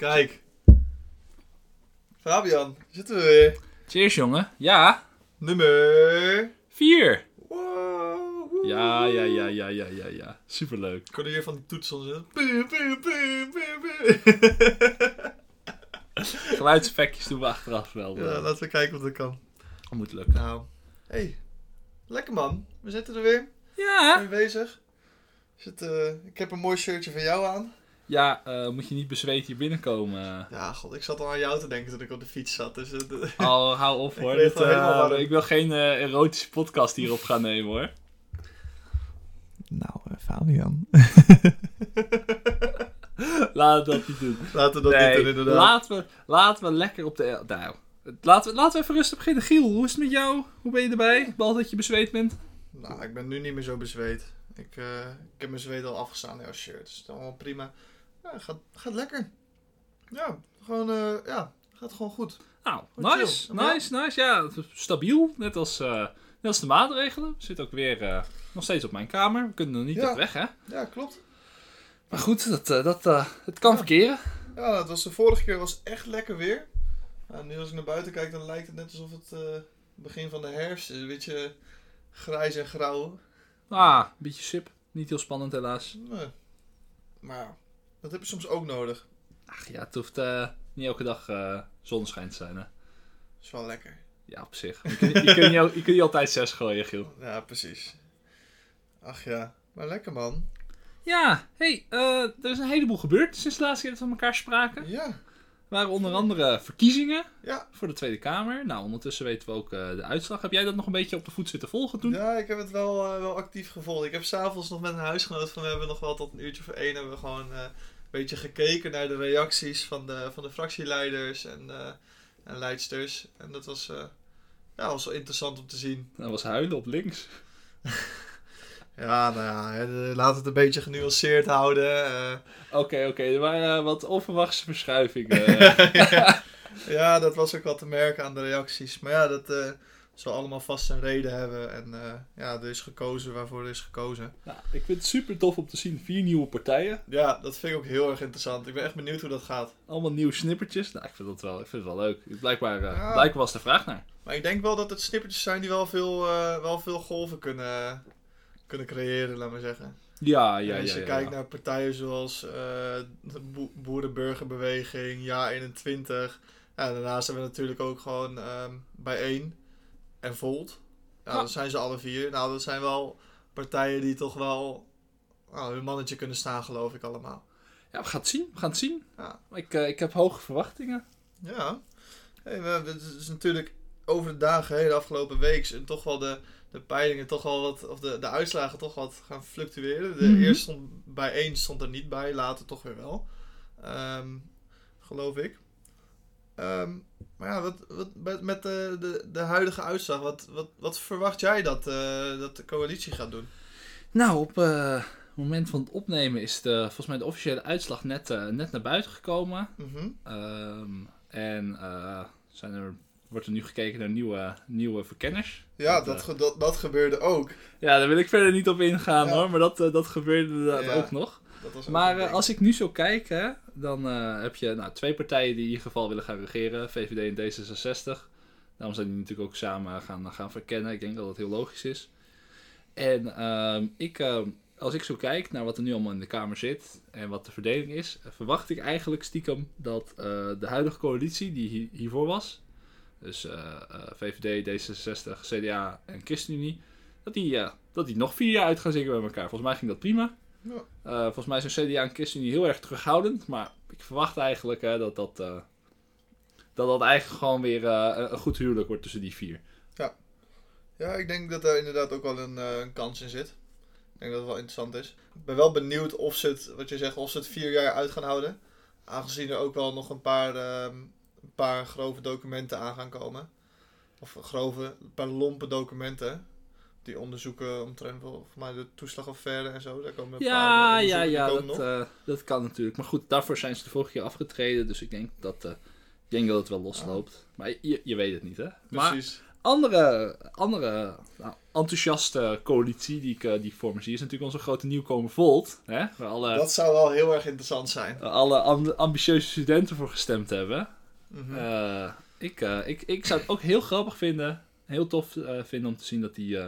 Kijk. Fabian, zitten we weer. Cheers, jongen. Ja, Nummer... vier. Wow. woe. Ja, ja, ja, ja, ja, ja, ja. Superleuk. Ik kon hier van die toetsen zitten. Geluidseffectjes doen we achteraf wel. Ja, eh, laten we kijken of dat kan. moet lukken. Nou, hey. Lekker man. We zitten er weer. Ja. Ben je bezig? Is het, eh, ik heb een mooi shirtje van jou aan. Ja, eh, moet je niet bezweet hier binnenkomen. Ja, god, ik zat al aan jou te denken toen ik op de fiets zat. Dus, eh, Oh, hou op Ik hoor. Dit, helemaal eh, ik wil geen eh, erotische podcast hierop gaan nemen hoor. Nou, Fabian. Laten we dat niet doen. Laten we dat nee, niet doen, inderdaad. laten we, laten we lekker op de... Nou, laten we, laten we even rustig beginnen. Giel, hoe is het met jou? Hoe ben je erbij? Behalve dat je bezweet bent. Nou, ik ben nu niet meer zo bezweet. Ik, eh, ik heb mijn zweet al afgestaan in jouw shirt. Dus het is allemaal prima. Ja, gaat, gaat lekker. Ja, gewoon, eh, ja, gaat gewoon goed. Nou, nice, chill. Nice, nice. Ja, stabiel. Net als, eh, net als de maatregelen. Zit ook weer eh, nog steeds op mijn kamer. We kunnen nog niet Ja. op weg, hè? Ja, klopt. Maar goed, dat, dat, het kan Ja. verkeren. Ja, het was de vorige keer was echt lekker weer. Nou, nu als ik naar buiten kijk, dan lijkt het net alsof het begin van de herfst is. Een beetje grijs en grauw. Ah, een beetje sip. Niet heel spannend helaas. Nee. Maar dat heb je soms ook nodig. Ach ja, het hoeft eh, niet elke dag eh zonneschijn te zijn, hè? is wel lekker. Ja, op zich. Je kunt, je kunt, niet, al- je kunt niet altijd zes gooien, Giel. Ja, precies. Ach ja, maar lekker man. Ja, hey, eh, er is een heleboel gebeurd sinds de laatste keer dat we elkaar spraken. Ja, Er waren onder andere verkiezingen ja. voor de Tweede Kamer. Nou, ondertussen weten we ook de uitslag. Heb jij dat nog een beetje op de voet zitten volgen toen? Ja, ik heb het wel, wel actief gevolgd. Ik heb s'avonds nog met een huisgenoot van we hebben nog wel tot een uurtje voor één hebben we gewoon beetje gekeken naar de reacties van de, van de fractieleiders en, eh, en leidsters. En dat was, eh, ja, was wel interessant om te zien. Dat was huilen op links. Ja, nou ja, laat het een beetje genuanceerd houden. eh. Oké, oké. Er waren wat onverwachte verschuivingen. ja, ja, dat was ook wel te merken aan de reacties. Maar ja, dat zal allemaal vast een reden hebben. En eh, ja, er is gekozen waarvoor er is gekozen. Nou, ik vind het super tof om te zien. Vier nieuwe partijen. Ja, dat vind ik ook heel erg interessant. Ik ben echt benieuwd hoe dat gaat. Allemaal nieuwe snippertjes. Nou, ik vind dat wel, ik vind het wel leuk. Blijkbaar, eh, Ja. blijkbaar was de vraag naar. Maar ik denk wel dat het snippertjes zijn die wel veel, eh, wel veel golven kunnen, kunnen creëren, laat maar zeggen. Ja, ja, En als ja. je ja, kijkt ja. naar partijen zoals de Bo- Boerenburgerbeweging, Ja 21. Ja, daarnaast hebben we natuurlijk ook gewoon ehm Bijeen en Volt. Ja, dat zijn ze alle vier. Nou, dat zijn wel partijen die toch wel nou, hun mannetje kunnen staan, geloof ik allemaal. Ja, we gaan het zien. We gaan het zien. Ja. Ik, eh, ik heb hoge verwachtingen. Ja, hey, we, het is natuurlijk over de dagen heen, de afgelopen week, zijn toch wel de, de peilingen toch wel wat, of de, de uitslagen toch wat gaan fluctueren. De Mhm. eerste stond bij één stond er niet bij, later toch weer wel. Ehm, geloof ik. Ehm, maar ja, wat, wat, met, de, de, de huidige uitslag, wat, wat, wat verwacht jij dat, eh, dat de coalitie gaat doen? Nou, op eh, het moment van het opnemen is de, volgens mij de officiële uitslag net, eh, net naar buiten gekomen. Mhm. Ehm, en eh, zijn er, wordt er nu gekeken naar nieuwe, nieuwe verkenners. Ja, Dat, dat, eh, dat, dat gebeurde ook. Ja, daar wil ik verder niet op ingaan Ja. hoor, maar dat, eh, dat gebeurde Ja. ook nog. Dat was ook Maar eh, als ik nu zo kijk, hè, dan eh, heb je nou, twee partijen die in ieder geval willen gaan regeren, VVD en D66. Daarom zijn die natuurlijk ook samen gaan, gaan verkennen. Ik denk dat dat heel logisch is. En ehm, ik, ehm, als ik zo kijk naar wat er nu allemaal in de Kamer zit en wat de verdeling is, eh, verwacht ik eigenlijk stiekem dat eh, de huidige coalitie die hi- hiervoor was, dus eh, eh, VVD, D66, CDA en ChristenUnie, dat die, eh, dat die nog vier jaar uit gaan zingen bij elkaar. Volgens mij ging dat prima. Ja. Eh, volgens mij zijn CDA en ChristenUnie heel erg terughoudend. Maar ik verwacht eigenlijk hè, dat, dat, eh, dat dat eigenlijk gewoon weer eh, een- goed huwelijk wordt tussen die vier. Ja, ik denk dat daar inderdaad ook wel een, een kans in zit. Ik denk dat het wel interessant is. Ik ben wel benieuwd of ze het, wat je zegt, of ze het vier jaar uit gaan houden. Aangezien er ook wel nog een paar, ehm, een paar grove documenten aan gaan komen. Of grove, een paar lompe documenten. Die onderzoeken omtrent wel, voor mij de toeslagaffaire en zo. Daar komen een paar Ja, ja, ja, dat, eh, dat kan natuurlijk. Maar goed, daarvoor zijn ze de vorige keer afgetreden. Dus ik denk dat, ik denk dat het wel losloopt. Maar je, je weet het niet, hè? Maar Precies. andere, andere nou, enthousiaste coalitie die ik, eh, die ik voor me zie, is natuurlijk onze grote nieuwkomer Volt. Hè? Waar alle, Dat zou wel heel erg interessant zijn. alle amb- ambitieuze studenten voor gestemd hebben. Mhm. Ik, ik, ik zou het ook heel grappig vinden, heel tof vinden om te zien dat die,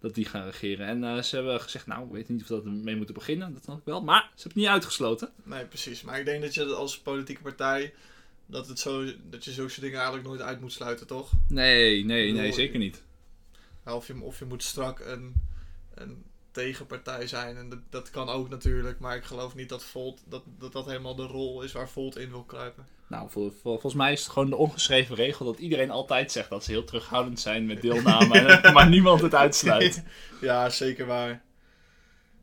dat die gaan regeren. En eh, ze hebben gezegd, nou, ik weet niet of we dat mee moeten beginnen, dat snap ik wel. Maar ze hebben het niet uitgesloten. Nee, precies. Maar ik denk dat je als politieke partij... Dat, het zo, dat je zulke dingen eigenlijk nooit uit moet sluiten, toch? Nee, nee, nee, zeker niet. Of je, of je moet strak een, een tegenpartij zijn. En dat, dat kan ook natuurlijk. Maar ik geloof niet dat Volt dat, dat, dat helemaal de rol is waar Volt in wil kruipen. Nou, vol- vol- volgens mij is het gewoon de ongeschreven regel dat iedereen altijd zegt dat ze heel terughoudend zijn met deelname, en- maar niemand het uitsluit. ja, zeker waar.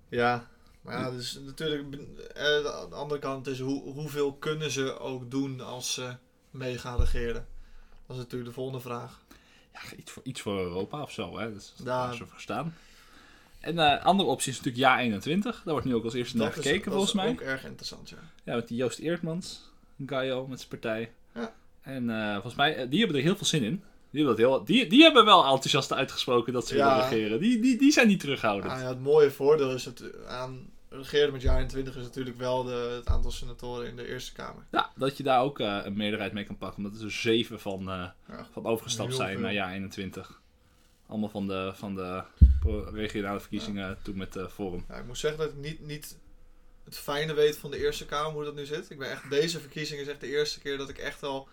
Ja. Maar ja, dus natuurlijk... eh, De andere kant is hoe, hoeveel kunnen ze ook doen als ze mee gaan regeren? Dat is natuurlijk de volgende vraag. Ja, iets voor, iets voor Europa of zo, hè. Dat is ja. zo verstaan. En eh andere optie is natuurlijk jaar 21. Daar wordt nu ook als eerste naar Dat is- gekeken, dat volgens is mij. ook erg interessant, ja. Ja, met die Joost Eertmans, Gaio met zijn partij. Ja. En eh, volgens mij, eh, die hebben er heel veel zin in. Die hebben, dat heel, die, die hebben wel enthousiast uitgesproken dat ze Ja. willen regeren. Die, die, die zijn niet terughoudend. Ah, ja, het mooie voordeel is het aan regeren met jaar 21 is natuurlijk wel de, het aantal senatoren in de Eerste Kamer. Ja, dat je daar ook een meerderheid mee kan pakken. Omdat er zeven van, Ja. van overgestapt zijn veel. naar jaar 21. Allemaal van de, van de regionale verkiezingen toen met de Forum. Ja, ik moet zeggen dat ik niet, niet het fijne weet van de Eerste Kamer hoe dat nu zit. Ik ben echt, deze verkiezing is echt de eerste keer dat ik echt al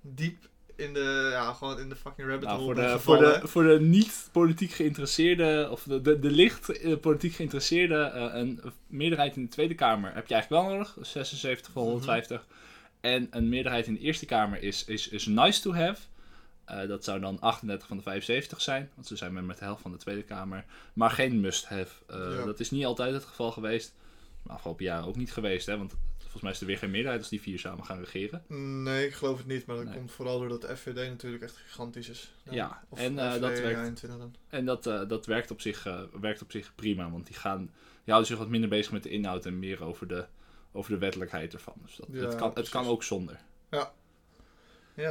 diep in de, ja, gewoon in de fucking rabbit Nou, hole voor, ben de, voor, de, voor de niet politiek geïnteresseerde, of de, de, de licht eh, politiek geïnteresseerde, eh, een meerderheid in de Tweede Kamer heb je eigenlijk wel nodig, 76 van 150. En een meerderheid in de Eerste Kamer is, is, is nice to have. Eh, dat zou dan 38 van de 75 zijn, want ze zijn met, met de helft van de Tweede Kamer. Maar geen must have. Eh, Ja. Dat is niet altijd het geval geweest. Maar afgelopen jaren ook niet geweest, hè, want volgens mij is er weer geen meerderheid als die vier samen gaan regeren. Nee, ik geloof het niet, maar dat Nee. komt vooral doordat de FVD natuurlijk echt gigantisch is. Ja, of en, FVD dat werkt. 21 dan. En dat, dat werkt, op zich, werkt op zich prima, want die, gaan, die houden zich wat minder bezig met de inhoud en meer over de, over de wettelijkheid ervan. Dus dat, Ja, het, kan, het kan ook zonder. Ja. Hé,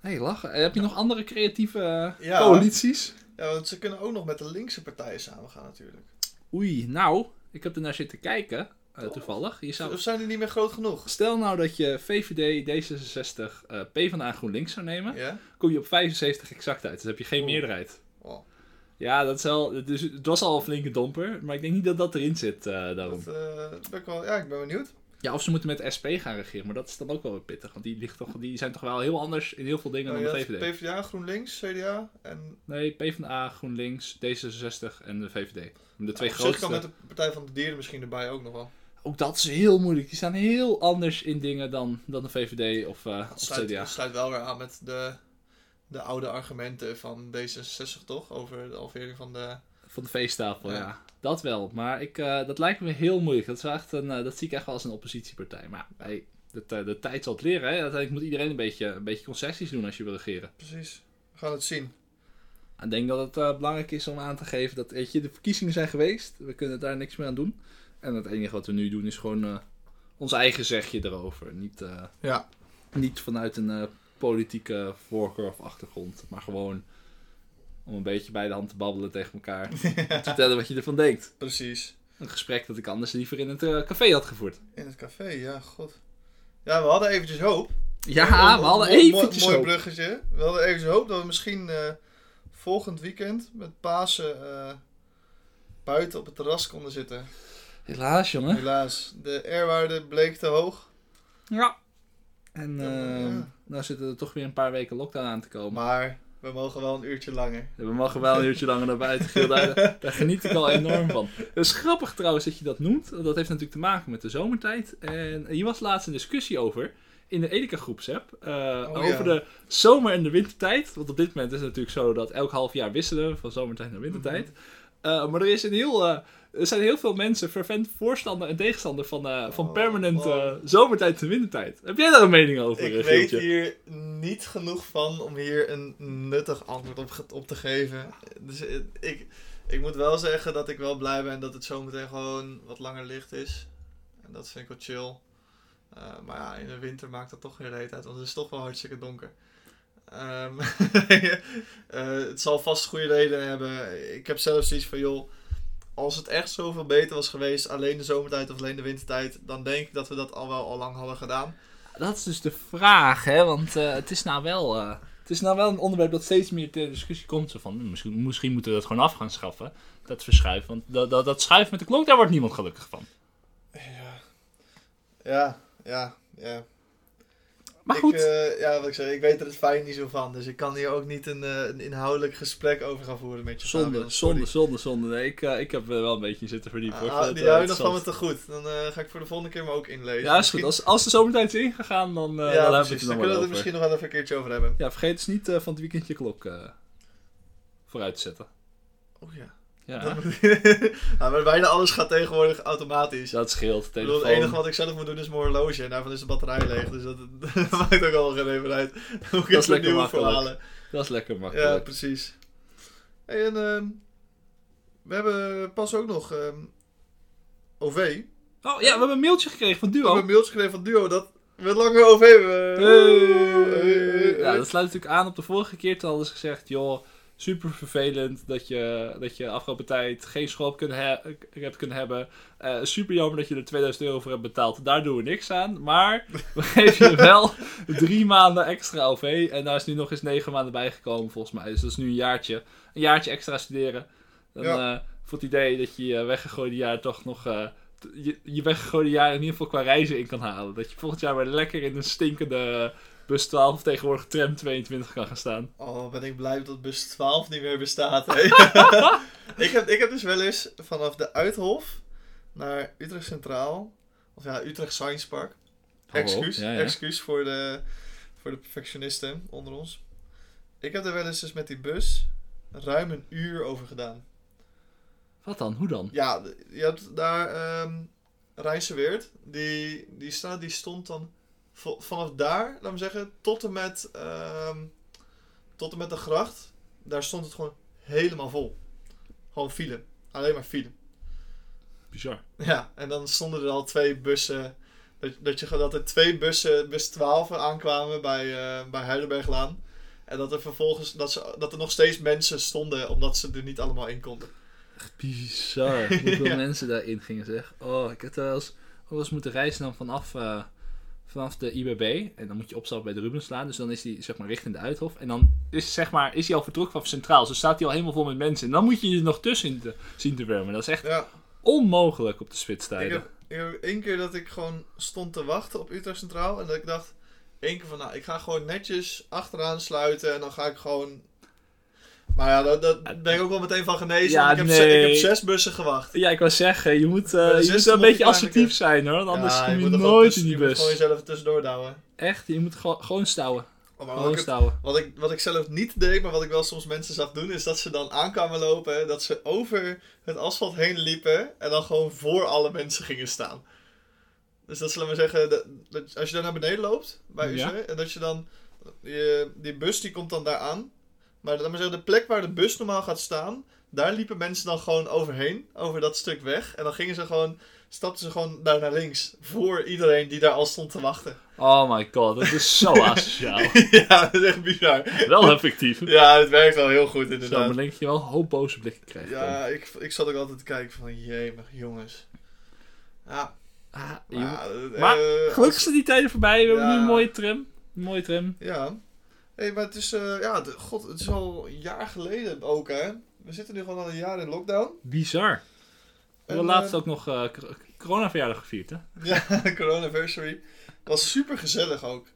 hey, lachen. Eh, Heb je nog andere creatieve eh, Ja. coalities? ja, want ze kunnen ook nog met de linkse partijen samengaan natuurlijk. Oei, nou, ik heb er naar zitten kijken, eh, toevallig. Je zou... Of zijn die niet meer groot genoeg? Stel nou dat je VVD, D66, eh PvdA GroenLinks zou nemen, kom je op 75 exact uit. Dus heb je geen meerderheid. Oh, Ja, dat is wel, dus het was al een flinke domper, maar ik denk niet dat dat erin zit daarom. dat, ben ik wel, ja, ik ben benieuwd. Ja, of ze moeten met de SP gaan regeren, maar dat is dan ook wel weer pittig. Want die, ligt toch, die zijn toch wel heel anders in heel veel dingen Oh, dan de VVD. PvdA, GroenLinks, CDA en Nee, PvdA, GroenLinks, D66 en de VVD. De twee zich grootste. kan met de Partij van de Dieren misschien erbij ook nog wel. Ook dat is heel moeilijk. Die staan heel anders in dingen dan, dan de VVD of, eh of sluit, CDA. dat sluit wel weer aan met de, de oude argumenten van D66 toch? Over de halvering van de... Van de feesttafel, ja. Ja. Dat wel. Maar ik, eh, dat lijkt me heel moeilijk. Dat, is echt een, eh, dat zie ik echt wel als een oppositiepartij. Maar hey, de, de, de tijd zal het leren. Hè? Uiteindelijk moet iedereen een beetje, een beetje concessies doen als je wil regeren. Precies. We gaan het zien. Ik denk dat het eh, belangrijk is om aan te geven dat weet je, de verkiezingen zijn geweest. We kunnen daar niks meer aan doen. En het enige wat we nu doen is gewoon ons eigen zegje erover. Niet, Ja. niet vanuit een politieke voorkeur of achtergrond. Maar gewoon om een beetje bij de hand te babbelen tegen elkaar. te vertellen wat je ervan denkt. Precies. Een gesprek dat ik anders liever in het eh, café had gevoerd. In het café, ja, god. Ja, we hadden eventjes hoop. Ja, Om- we hadden mooi- eventjes Mooi hoop. bruggetje. We hadden eventjes hoop dat we misschien eh, volgend weekend met Pasen eh, buiten op het terras konden zitten. Helaas, jongen. Helaas, de R-waarde bleek te hoog. Ja. En Ja, ja. nou zitten er toch weer een paar weken lockdown aan te komen. Maar we mogen wel een uurtje langer. We mogen wel een uurtje langer naar buiten. Daar, daar geniet ik al enorm van. Het is grappig trouwens dat je dat noemt. Dat heeft natuurlijk te maken met de zomertijd. En hier was laatst een discussie over. In de Edeka groepsapp. eh, Oh, over ja. de zomer- en de wintertijd. Want op dit moment is het natuurlijk zo dat elk half jaar wisselen van zomertijd naar wintertijd. Eh, maar er, is een heel, eh, er zijn heel veel mensen fervent voorstander en tegenstander van, eh, van Oh, permanent eh, zomertijd en wintertijd. Heb jij daar een mening over? Ik eh, weet hier niet genoeg van om hier een nuttig antwoord op, op te geven. Dus ik, ik moet wel zeggen dat ik wel blij ben dat het zometeen gewoon wat langer licht is. En dat vind ik wel chill. Maar ja, in de winter maakt dat toch geen reet uit, want het is toch wel hartstikke donker. Ehm, eh, het zal vast goede redenen hebben. Ik heb zelf zoiets van, joh, als het echt zoveel beter was geweest, alleen de zomertijd of alleen de wintertijd, dan denk ik dat we dat al wel al lang hadden gedaan. Dat is dus de vraag, hè? Want eh, het is nou wel. eh, het is nou wel een onderwerp dat steeds meer ter discussie komt. Zo van, hm, misschien, misschien moeten we dat gewoon af gaan schaffen. Dat verschuiven. Want dat, dat, dat schuiven met de klok, daar wordt niemand gelukkig van. Ja, ja, ja. ja. Maar ik, goed. eh, ja, wat ik zeg, ik weet er het fijn niet zo van. Dus ik kan hier ook niet een, eh, een inhoudelijk gesprek over gaan voeren met je. zonde, Fabian, sorry. zonde, zonde, zonde. Nee, ik, eh, ik heb er wel een beetje in zitten verdiepen. Ik Ah, die van me te goed. Dan eh, ga ik voor de volgende keer me ook inlezen. Ja, is goed. Als, als de zomertijd is ingegaan, dan, eh ja, dan hebben we het er kunnen we er misschien nog wel even een keertje over hebben. Ja, vergeet dus niet van het weekend je klok eh, vooruit te zetten. Oh ja. Ja, Dat moet- maar bijna alles gaat tegenwoordig automatisch. dat scheelt. Ik bedoel, Telefoon. het enige wat ik zelf moet doen is mijn horloge. En daarvan is de batterij leeg. Dus dat, dat maakt ook al geen even uit. Dan moet ik Dat een lekker nieuwe makkelijk. verhalen. Dat is lekker Ja, makkelijk. precies. Hey, en ehm, we hebben pas ook nog ehm, OV. Oh ja, we hebben een mailtje gekregen van We Duo. hebben een mailtje gekregen van Duo dat we langer OV hebben. Hey, hey. Ja, dat sluit natuurlijk aan op de vorige keer. Toen hadden ze gezegd, joh, super vervelend dat je, dat je afgelopen tijd geen school hebt kunnen, he- hebt kunnen hebben. Eh, super jammer dat je er 2000 euro voor hebt betaald. Daar doen we niks aan. Maar we geven je wel drie maanden extra OV. En daar is nu nog eens negen maanden bijgekomen volgens mij. Dus dat is nu een jaartje. Een jaartje extra studeren. Dan, Ja. eh, voor het idee dat je je weggegooide jaar toch nog... eh, je, je weggegooide jaar in ieder geval qua reizen in kan halen. Dat je volgend jaar weer lekker in een stinkende bus 12 of tegenwoordig tram 22 kan gaan staan. Oh, ben ik blij dat bus 12 niet meer bestaat. hè. ik, heb, ik heb dus wel eens vanaf de Uithof naar Utrecht Centraal. Of ja, Utrecht Science Park. Hallo, Excuus, ja, ja. excuus voor de, voor de perfectionisten onder ons. Ik heb er wel eens dus met die bus ruim een uur over gedaan. Wat dan? Hoe dan? Ja, je hebt daar ehm Rijnseweert. Die, die, staat, die stond dan vanaf daar, laat me zeggen, tot en met, ehm, tot en met de gracht. Daar stond het gewoon helemaal vol. Gewoon file. Alleen maar file. Bizar. Ja, en dan stonden er al twee bussen. Dat, dat, je, dat er twee bussen, bus 12 aankwamen bij, eh bij Heidelberglaan. En dat er vervolgens dat, ze, dat er nog steeds mensen stonden omdat ze er niet allemaal in konden. Bizar. Hoeveel Ja. mensen daarin gingen zeg. Oh, ik heb wel eens, wel eens moeten reizen dan vanaf, eh, vanaf de IBB. En dan moet je opstappen bij de Rubenslaan. Dus dan is die zeg maar richting de Uithof. En dan is, zeg maar, is hij al vertrokken vanaf Centraal. Dus dan staat hij al helemaal vol met mensen. En dan moet je je er nog tussen te, zien te wurmen. Dat is echt Ja, onmogelijk op de ik spitstijden. heb, ik heb één keer dat ik gewoon stond te wachten op Utrecht Centraal. En dat ik dacht, één keer van nou, ik ga gewoon netjes achteraan sluiten. En dan ga ik gewoon... Maar ja, dat, dat ben ik ook wel meteen van genezen. Ja, ik, heb ze- ik heb nee. zes bussen gewacht. Ja, ik wou zeggen, je moet, de je moet een beetje assertief zijn hoor. want Anders Ja, kom je, nooit in die Je moet bus. gewoon jezelf tussendoor douwen. Echt, je moet gewoon, gewoon stouwen. Oh, maar wat, Gewoon ik, stouwen. wat, ik, wat ik zelf niet deed, maar wat ik wel soms mensen zag doen, is dat ze dan aankwamen lopen, dat ze over het asfalt heen liepen en dan gewoon voor alle mensen gingen staan. Dus dat zullen we zeggen, dat, dat- als je dan naar beneden loopt bij Ja. UC, en dat je dan, je, die bus die komt dan daar aan, maar laat maar zeggen, de plek waar de bus normaal gaat staan, daar liepen mensen dan gewoon overheen, over dat stuk weg, en dan gingen ze gewoon, stapten ze gewoon daar naar links, voor iedereen die daar al stond te wachten. Oh my god, dat is zo asociaal. ja, dat is echt bizar. wel effectief. Ja, het werkt wel heel goed Zo, inderdaad. maar denk je wel een hoop boze blikken krijgt. dan. Ja, ik, ik zat ook altijd te kijken van, jemig, jongens. Ja, Ah, maar... eh, maar eh, Gelukkig zijn die tijden voorbij. We hebben nu een mooie tram. Een mooie tram. als- Ja. Hey, maar het is, eh, ja, de, god, het is al een jaar geleden ook, hè. We zitten nu gewoon al een jaar in lockdown. Bizar. We En, hebben laatst eh, ook nog cor- corona-verjaardag gevierd, hè? Ja, coronaversary. Was super gezellig ook.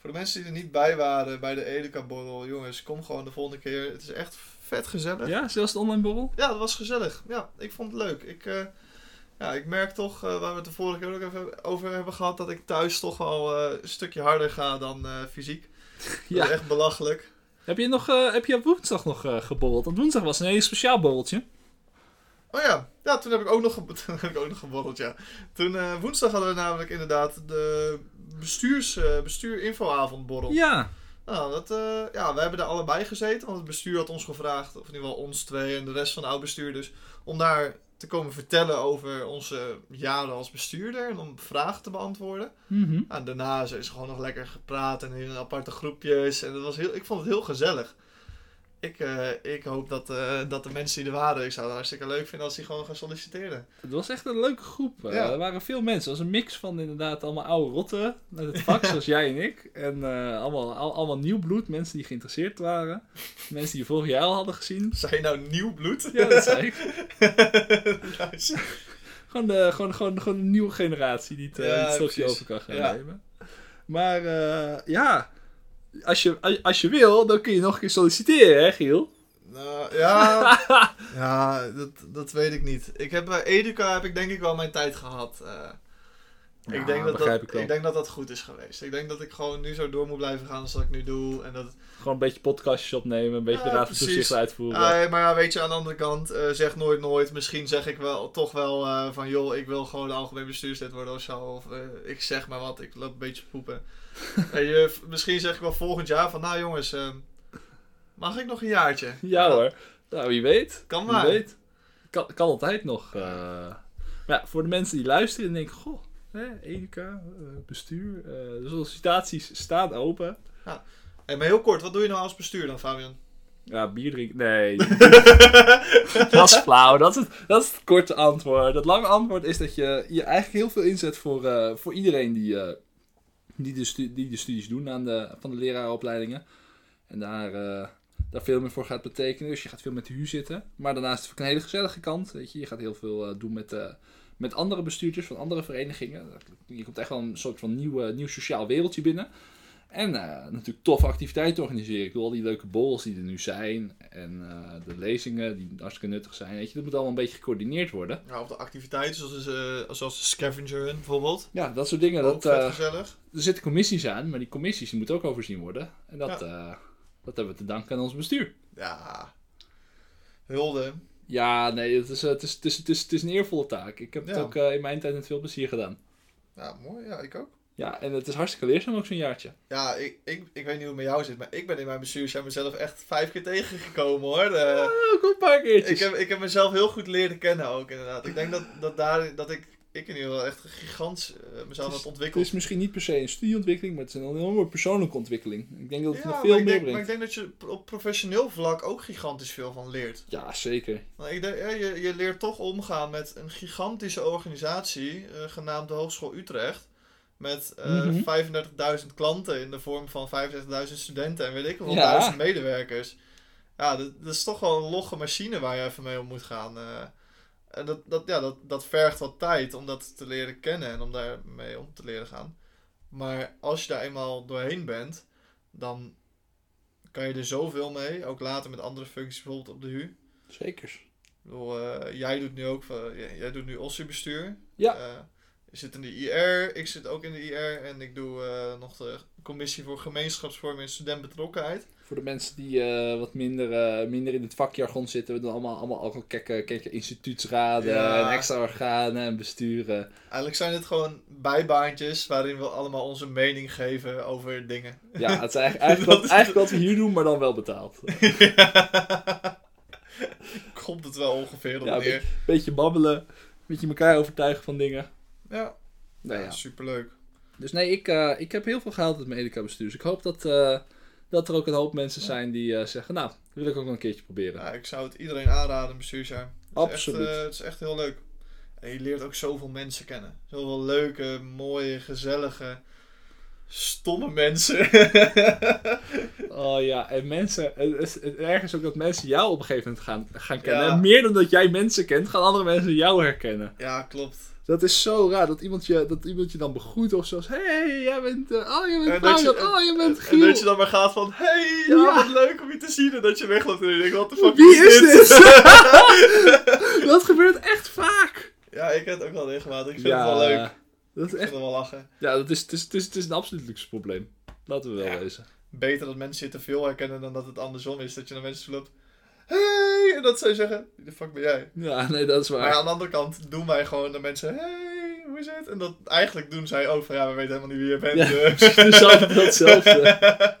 Voor de mensen die er niet bij waren bij de Edeka-borrel, jongens, kom gewoon de volgende keer. Het is echt vet gezellig. Ja, zelfs de online borrel. Ja, dat was gezellig. Ja, ik vond het leuk. Ik, ja, ik merk toch, waar we het de vorige keer ook even over hebben gehad, dat ik thuis toch wel een stukje harder ga dan fysiek. Ja. echt belachelijk. Heb je, nog, eh, heb je op woensdag nog eh geborreld? Want woensdag was een heel speciaal borreltje. Oh ja, ja toen heb ik ook nog, ge- toen heb ik ook nog geborreld, ja. Toen, eh, woensdag hadden we namelijk inderdaad de bestuurs, eh bestuur-infoavond borrel. Ja. Nou, dat, ja, we hebben daar allebei gezeten, want het bestuur had ons gevraagd, of in ieder geval ons twee en de rest van de oud bestuur dus, om daar te komen vertellen over onze jaren als bestuurder en om vragen te beantwoorden. Mhm. En daarna is er gewoon nog lekker gepraat en in aparte groepjes. En dat was heel, ik vond het heel gezellig. Ik, eh, ik hoop dat, eh, dat de mensen die er waren, ik zou het hartstikke leuk vinden als die gewoon gaan solliciteren. Het was echt een leuke groep. Eh, er waren veel mensen. Het was een mix van inderdaad allemaal oude rotten uit het vak, zoals jij en ik. En allemaal, al- allemaal nieuw bloed, mensen die geïnteresseerd waren. Mensen die vorig jaar al hadden gezien. Zijn je nou nieuw bloed? Ja, dat zei ik. Nice. Gewoon, de, gewoon, gewoon, gewoon een nieuwe generatie die het, Ja, het stokje over kan gaan Ja. nemen. Maar ja, als je, als- als je wil, dan kun je nog een keer solliciteren, hè Giel? Nou, ja, ja dat, dat weet ik niet. Ik heb bij Educa heb ik denk ik wel mijn tijd gehad. eh. Ja, ik, denk dat dat, ik denk dat dat goed is geweest. Ik denk dat ik gewoon nu zo door moet blijven gaan als dat ik nu doe. En dat, Gewoon een beetje podcastjes opnemen, een beetje Ja, de raad van toezicht uitvoeren. Ah, maar ja, weet je, aan de andere kant, eh, zeg nooit nooit. Misschien zeg ik wel, toch wel eh, van, joh, ik wil gewoon algemeen bestuurslid worden of zo. Of eh, ik zeg maar wat, ik loop een beetje poepen. en je, misschien zeg ik wel volgend jaar van, nou jongens, eh, mag ik nog een jaartje? Ja hoor. Nou, wie weet. Kan Wie maar. weet. Kan, kan altijd nog. Maar ja, voor de mensen die luisteren en denken, goh, hè, educa, eh, bestuur, eh, de sollicitaties staan open. Hey, maar heel kort, wat doe je nou als bestuur dan, Fabian? Ja, bier drinken. Nee. dat is flauw. Dat is, het, dat is het korte antwoord. Het lange antwoord is dat je, je eigenlijk heel veel inzet voor, eh, voor iedereen die, eh, die, de stu- die de studies doen aan de, van de leraaropleidingen. En daar, eh, daar veel meer voor gaat betekenen. Dus je gaat veel met de huur zitten. Maar daarnaast is het ook een hele gezellige kant. Weet je. je gaat heel veel eh, doen met, eh, met andere bestuurders van andere verenigingen. Je komt echt wel een soort van nieuw, nieuw sociaal wereldje binnen. En eh, natuurlijk toffe activiteiten organiseren. Ik bedoel, al die leuke borrels die er nu zijn. En eh, de lezingen die hartstikke nuttig zijn. Weet je, dat moet allemaal een beetje gecoördineerd worden. Ja, of de activiteiten, zoals, eh, zoals de scavenger hunt bijvoorbeeld. Ja, dat soort dingen. Ook Dat, gezellig. er zitten commissies aan, maar die commissies die moeten ook overzien worden. En dat, dat hebben we te danken aan ons bestuur. Ja. Hulde. Ja, nee, het is, eh, het is, het is, het is, het is een eervolle taak. Ik heb het Ja. ook eh, in mijn tijd met veel plezier gedaan. Ja, mooi. Ja, ik ook. Ja, en het is hartstikke leerzaam ook zo'n jaartje. Ja, ik, ik, ik weet niet hoe het met jou zit, maar ik ben in mijn bestuursjaar mezelf echt vijf keer tegengekomen hoor. De- ook een paar keertjes. ik, heb, ik heb mezelf heel goed leren kennen ook inderdaad. Ik denk dat, dat, daar, dat ik, ik in ieder geval echt gigantisch eh, mezelf Het Het is misschien niet per se een studieontwikkeling, maar het is een enorme persoonlijke ontwikkeling. Ik denk dat het Ja, nog veel meer denk, maar ik brengt. denk dat je op professioneel vlak ook gigantisch veel van leert. Ja, zeker. Ik denk, ja, je, je leert toch omgaan met een gigantische organisatie, eh, genaamd de Hogeschool Utrecht. Met eh, Mhm. 35.000 klanten in de vorm van 65.000 studenten en weet ik Ja. duizend medewerkers. Ja, dat, dat is toch wel een logge machine waar je even mee om moet gaan. En dat, dat, ja, dat, dat vergt wat tijd om dat te leren kennen en om daarmee om te leren gaan. Maar als je daar eenmaal doorheen bent, dan kan je er zoveel mee. Ook later met andere functies, bijvoorbeeld op de HU. Zeker. Ik bedoel, eh, jij doet nu ook, eh, jij, jij doet nu OSSU-bestuur. Ja. Eh, je zit in de IR, ik zit ook in de IR en ik doe nog de commissie voor gemeenschapsvorming en studentbetrokkenheid. Voor de mensen die eh, wat minder, eh, minder in het vakjargon zitten, we doen allemaal, allemaal al kijken, instituutsraden Ja. en extra organen en besturen. Eigenlijk zijn het gewoon bijbaantjes waarin we allemaal onze mening geven over dingen. Ja, het is eigenlijk, eigenlijk, wat, is- eigenlijk wat we hier doen, maar dan wel betaald. Komt het wel ongeveer op Ja, neer. Beetje babbelen, een beetje elkaar overtuigen van dingen. Ja, Nou ja, ja. superleuk. Dus nee, ik, eh, ik heb heel veel gehaald uit mijn Educa-bestuur. Dus ik hoop dat, dat er ook een hoop mensen zijn die eh, zeggen, nou, wil ik ook nog een keertje proberen. Ja, ik zou het iedereen aanraden, bestuursjaar. Het is Absoluut. Echt, eh, het is echt heel leuk. En je leert ook zoveel mensen kennen. Zoveel leuke, mooie, gezellige, stomme mensen. Oh ja, en mensen, het is het erg is ook dat mensen jou op een gegeven moment gaan, gaan kennen. Ja. En meer dan dat jij mensen kent, gaan andere mensen jou herkennen. ja, klopt. Dat is zo raar, dat iemand je, dat iemand je dan begroet of zo. Hé, hey, jij bent, eh, oh, jij En bent je- Fabian, oh, jij bent En Giel. dat je dan maar gaat van, hey, ja, Ja. wat leuk om je te zien. En dat je wegloopt en je denkt, wat de fuck Wie is dit? dit? dat gebeurt echt vaak. ja, ik heb het ook wel regelmatig. Ik vind het wel leuk. Dat is Ik echt, vind het wel lachen. ja, dat is, het, is, het, is, het is een absoluut luxe probleem. Laten we wel Ja. wezen. Beter dat mensen je te veel herkennen dan dat het andersom is. Dat je naar mensen loopt, hey, en dat zij zeggen, wie de fuck ben jij? Ja, nee, dat is waar. Maar aan de andere kant doen wij gewoon de mensen, hey, hoe is het? En dat eigenlijk doen zij ook van, ja, we weten helemaal niet wie je bent. Ja, het is altijd hetzelfde.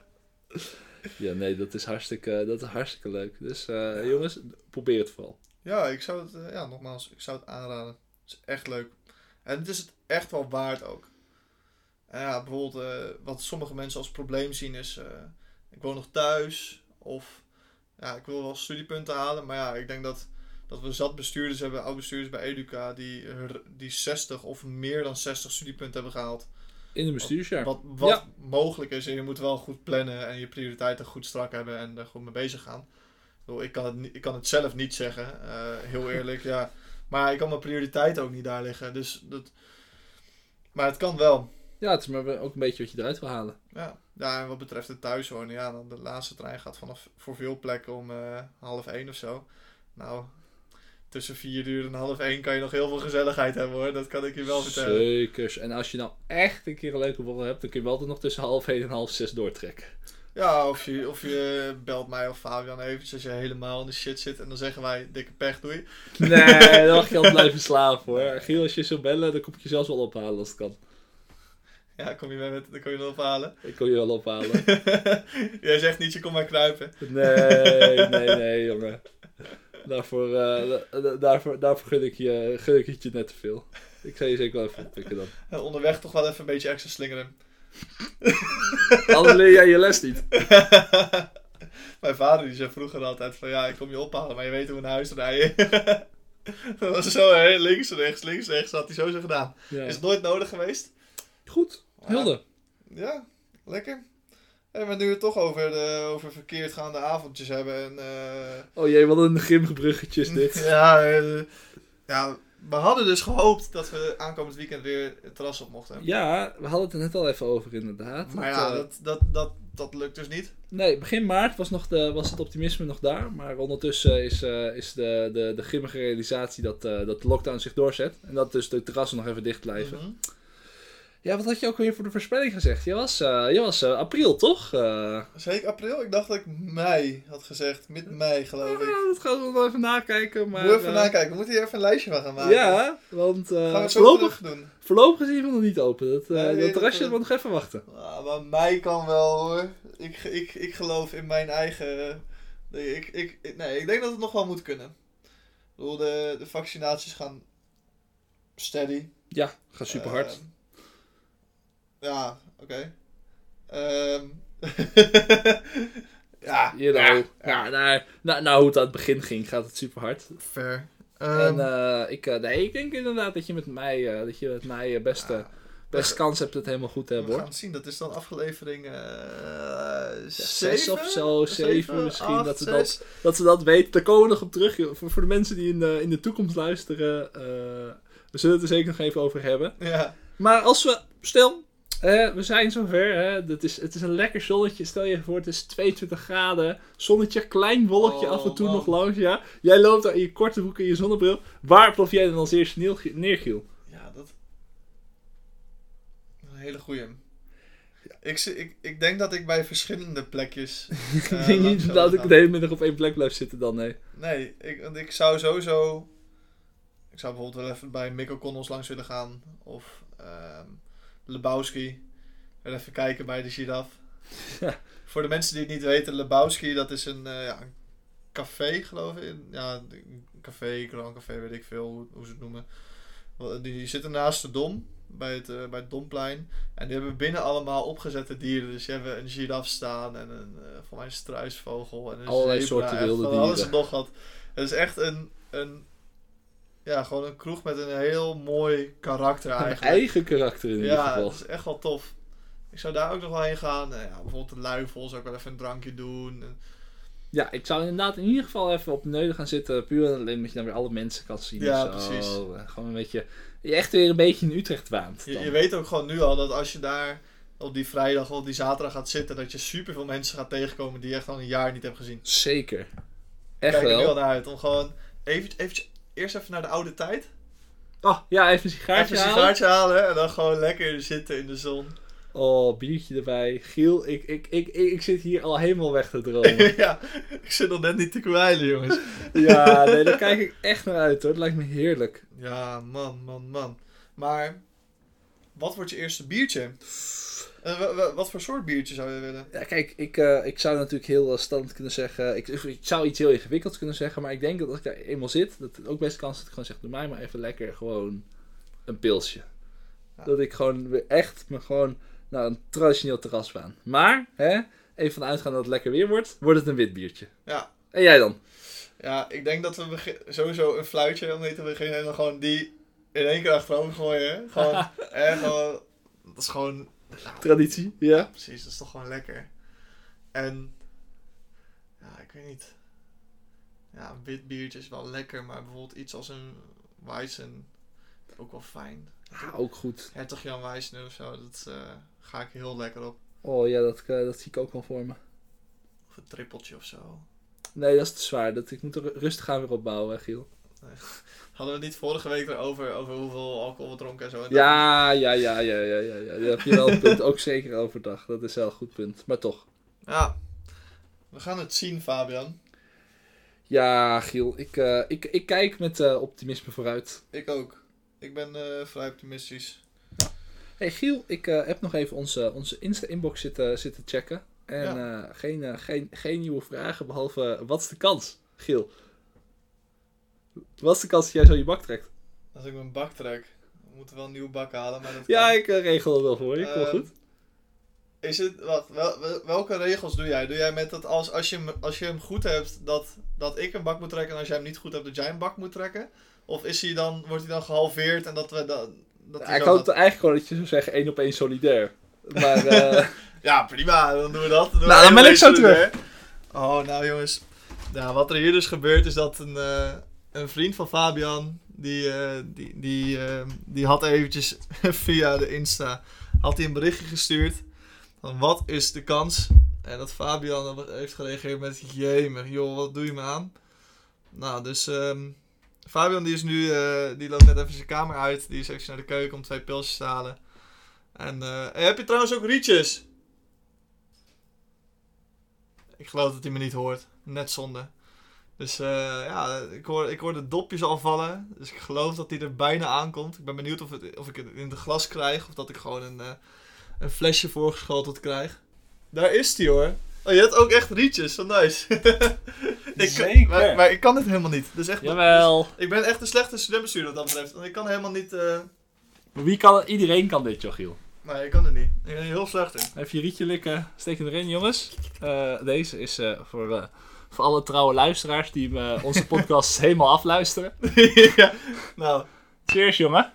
Ja, nee, dat is hartstikke, dat is hartstikke leuk. Dus eh, jongens, probeer het vooral. Ja, ik zou het, eh, ja, nogmaals, ik zou het aanraden. Het is echt leuk. En het is het echt wel waard ook. En ja, bijvoorbeeld, eh, wat sommige mensen als probleem zien is, ik woon nog thuis. Of, ja, ik wil wel studiepunten halen. Maar ja, ik denk dat, dat we zat bestuurders hebben, oud-bestuurders bij Educa, die, die 60 of meer dan 60 studiepunten hebben gehaald. In een bestuursjaar. Wat, wat Ja. mogelijk is. En je moet wel goed plannen en je prioriteiten goed strak hebben en er goed mee bezig gaan. Ik, kan, het, ik kan het zelf niet zeggen, eh, heel eerlijk. ja. Maar ik kan mijn prioriteiten ook niet daar liggen. Dus dat... Maar het kan wel. Ja, het is maar ook een beetje wat je eruit wil halen. Ja. Ja, en wat betreft het thuiswonen, ja, dan de laatste trein gaat vanaf voor veel plekken om eh, half één of zo. Nou, tussen vier uur en half één kan je nog heel veel gezelligheid hebben hoor. Dat kan ik je wel vertellen. Zeker. En als je nou echt een keer een leuke borrel hebt, dan kun je wel altijd nog tussen half één en half zes doortrekken. Ja, of je, of je belt mij of Fabian eventjes als je helemaal in de shit zit. En dan zeggen wij, dikke pech, doei. Nee, dan mag je altijd blijven slapen hoor. Giel, als je zou bellen, dan kom ik je zelfs wel ophalen als het kan. Ja, kom je mee met, dan kom je nog ophalen. Ik kom je wel ophalen. Jij zegt niet, je komt maar kruipen. Nee, nee, nee, jongen. Daarvoor, eh, da- da- daarvoor, daarvoor gun, ik je, gun ik het je net te veel. Ik ga je zeker wel even oppikken dan. En onderweg toch wel even een beetje extra slingeren. Anders leer jij je les niet. Mijn vader die zei vroeger altijd van, ja, ik kom je ophalen, maar je weet hoe naar huis rijden. dat was zo, hè, links, rechts, links, rechts, dat had hij zo zo gedaan. Ja. Is het nooit nodig geweest? Goed, Hilde. Ja, lekker. En we nu het toch over, de, over verkeerd gaande avondjes hebben. En, eh, Oh jee, wat een grimmig bruggetje is dit. Ja, eh, ja, we hadden dus gehoopt dat we aankomend weekend weer het terras op mochten. Ja, we hadden het er net al even over inderdaad. Maar Dat, ja, eh, dat, dat, dat, dat lukt dus niet. Nee, begin maart was, nog de, was het optimisme nog daar. Maar ondertussen is, is de, de, de grimmige realisatie dat, dat de lockdown zich doorzet. En dat dus de terrassen nog even dicht blijven. Mhm. Ja, wat had je ook weer voor de voorspelling gezegd? Je was, eh, je was eh, april, toch? Eh, Zei ik april? Ik dacht dat ik mei had gezegd. Mid-mei, geloof ik. ja, dat gaan we nog even nakijken. Maar, Moet even eh, nakijken. We moeten hier even een lijstje van gaan maken. Ja, want eh, Gaan we voorlopig, doen. voorlopig is geval nog niet open. Dat, eh Nee, dat terrasje eh, moet nog even wachten. Ah, maar mei kan wel hoor. Ik, ik, ik geloof in mijn eigen... Nee ik, ik, nee, ik denk dat het nog wel moet kunnen. Ik bedoel, de, de vaccinaties gaan steady. Ja, gaat super hard. Ja, oké. Ehm, ja, you know. Ja, nou, nou, nou, hoe het aan het begin ging, gaat het super hard. fair. en eh, ik, eh, nee, ik denk inderdaad dat je met mij, eh, dat je met mij eh, best, eh, best kans hebt het helemaal goed te hebben we hoor. gaan het zien. Dat is dan aflevering eh zes zeven of zo, zeven misschien, acht, dat we zes. Dat ze dat weten, daar komen we nog op terug. Voor, voor de mensen die in de, in de toekomst luisteren, eh, we zullen het er zeker nog even over hebben. Ja, Maar als we, stel, eh, we zijn zover, hè, het, is, het is een lekker zonnetje. Stel je voor, het is 22 graden, zonnetje, klein wolkje Oh, af en toe nog langs. Ja. Jij loopt daar in je korte broek en je zonnebril. Waar plof jij dan als eerste neer, neergiel? ja dat... Een hele goeie. Ik, ik, ik denk dat ik bij verschillende plekjes... eh, ik denk niet dat ik de hele middag op één plek blijf zitten dan, nee. Nee, ik, want ik zou sowieso... Ik zou bijvoorbeeld wel even bij Connors langs willen gaan. Of ehm Lebowski. Even kijken bij de giraf. Ja. Voor de mensen die het niet weten, Lebowski, dat is een, eh, ja, een café, geloof ik. Ja, een café, Grand Café, weet ik veel hoe, hoe ze het noemen. Wel, Die zitten naast de Dom, bij het, eh, bij het Domplein. En die hebben binnen allemaal opgezette dieren. Dus die hebben een giraf staan en een, eh voor mij een struisvogel en een Allerlei zebra soorten en wilde alles dieren. en nog wat. Het is echt een, een, ja, gewoon een kroeg met een heel mooi karakter Een eigenlijk. eigen karakter in ieder Ja, geval. dat is echt wel tof. Ik zou daar ook nog wel heen gaan. Eh, ja, bijvoorbeeld de luifel zou ik wel even een drankje doen. En- Ja, ik zou inderdaad in ieder geval even op de neuden gaan zitten. Puur en alleen omdat je dan weer alle mensen kan zien. Ja, zo. precies. Gewoon een beetje, je echt weer een beetje in Utrecht waant. Je, je weet ook gewoon nu al dat als je daar op die vrijdag of op die zaterdag gaat zitten, dat je super veel mensen gaat tegenkomen die je echt al een jaar niet hebt gezien. Zeker. Echt Kijk er nu al wel. naar uit. Om gewoon even, eventjes, eerst even naar de oude tijd. Oh, ja, even een sigaartje even een halen. sigaartje halen en dan gewoon lekker zitten in de zon. Oh, biertje erbij. Giel, ik, ik, ik, ik, ik zit hier al helemaal weg te dromen. ja, ik zit nog net niet te kwijlen, jongens. ja, nee, daar kijk ik echt naar uit hoor. Het lijkt me heerlijk. Ja, man, man, man. Maar, wat wordt je eerste biertje? Wa- wat voor soort biertje zou je willen? Ja, kijk, ik, eh, ik zou natuurlijk heel uh, standaard kunnen zeggen. Ik, ik zou iets heel ingewikkelds kunnen zeggen. Maar ik denk dat als ik daar eenmaal zit, dat het ook best kans is dat ik gewoon zeg: doe mij maar even lekker gewoon een pilsje. Ja. Dat ik gewoon weer echt me gewoon naar een traditioneel terras baan. Maar, hè, even van uitgaan dat het lekker weer wordt, wordt het een wit biertje. Ja. En jij dan? Ja, ik denk dat we sowieso een fluitje om mee te beginnen en dan gewoon die in één keer achterover gooien. hè. Gewoon, en gewoon, dat is gewoon, Traditie, ja. precies, dat is toch gewoon lekker. En, ja, ik weet niet. Ja, een wit biertje is wel lekker, maar bijvoorbeeld iets als een Weizen, ook wel fijn. Ja, ook goed. Hertog Jan Weizen of zo, dat eh, ga ik heel lekker op. Oh ja, dat, eh, dat zie ik ook wel voor me. Of een trippeltje of zo. Nee, dat is te zwaar. Dat, ik moet er rustig aan weer opbouwen, hè, Giel. Hadden we het niet vorige week erover, over hoeveel alcohol we dronken en zo? En dat- Ja, ja, ja, ja, ja, ja, ja. Daar heb je wel een punt. Ook zeker overdag. Dat is wel een goed punt. Maar toch. Ja. We gaan het zien, Fabian. Ja, Giel. Ik, eh, ik, ik kijk met eh, optimisme vooruit. Ik ook. Ik ben eh, vrij optimistisch. hey, Giel, ik heb nog even onze, onze Insta-inbox zitten, zitten checken. En geen, geen, geen nieuwe vragen, behalve wat is de kans, Giel? Wat is de kans dat jij zo je bak trekt? Als ik mijn bak trek, we moeten wel een nieuwe bak halen. Maar dat Ja, kan. ik eh, regel het wel voor je. Kom Ehm, goed. Is het, wel, wel- welke regels doe jij? Doe jij met dat als, als, je, hem, als je hem goed hebt, dat, dat ik een bak moet trekken en als jij hem niet goed hebt, dat jij een bak moet trekken? Of is hij dan, wordt hij dan gehalveerd en dat we dan... Dat Ja, hij ik hoop dat- eigenlijk gewoon dat je zou zeggen één op één solidair. Maar eh, Ja, prima, dan doen we dat. Dan doen Nou, dan ben ik zo terug. Oh, nou jongens. Ja, wat er hier dus gebeurt is dat een, eh, een vriend van Fabian, die, eh, die, die, eh, die had eventjes via de Insta, had hij een berichtje gestuurd van wat is de kans? En dat Fabian heeft gereageerd met, jemig, joh, wat doe je me aan? Nou, dus ehm, Fabian die is nu, eh, die loopt net even zijn kamer uit, die is even naar de keuken om twee pilsjes te halen. En eh, heb je trouwens ook rietjes? Ik geloof dat hij me niet hoort. Net zonde. Dus eh, ja, ik hoor, ik hoor de dopjes al vallen. Dus ik geloof dat hij er bijna aankomt. Ik ben benieuwd of, het, of ik het in de glas krijg. Of dat ik gewoon een, eh, een flesje voorgeschoteld krijg. Daar is hij hoor. Oh, je hebt ook echt rietjes. Zo nice. ik, Zeker. Maar, maar ik kan dit helemaal niet. Dus echt, jawel. ik ben echt een slechte studentbestuurder wat dat betreft. Want ik kan helemaal niet... eh Wie kan, iedereen kan dit, joh, Giel. Nee, ik kan het niet. Ik ben heel slecht in. Even je rietje likken, steek hem erin, jongens. Deze is voor, voor alle trouwe luisteraars die eh, onze podcast helemaal afluisteren. ja. Nou, Cheers, jongen.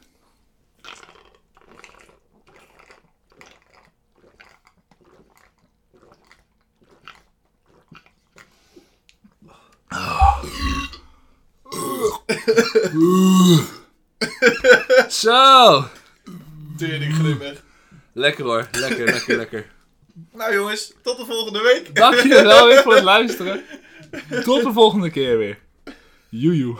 Zo! tering grimmig. Lekker hoor, lekker, lekker, lekker. Nou jongens, tot de volgende week. Dank jullie wel weer voor het luisteren. Tot de volgende keer weer. Joejoe.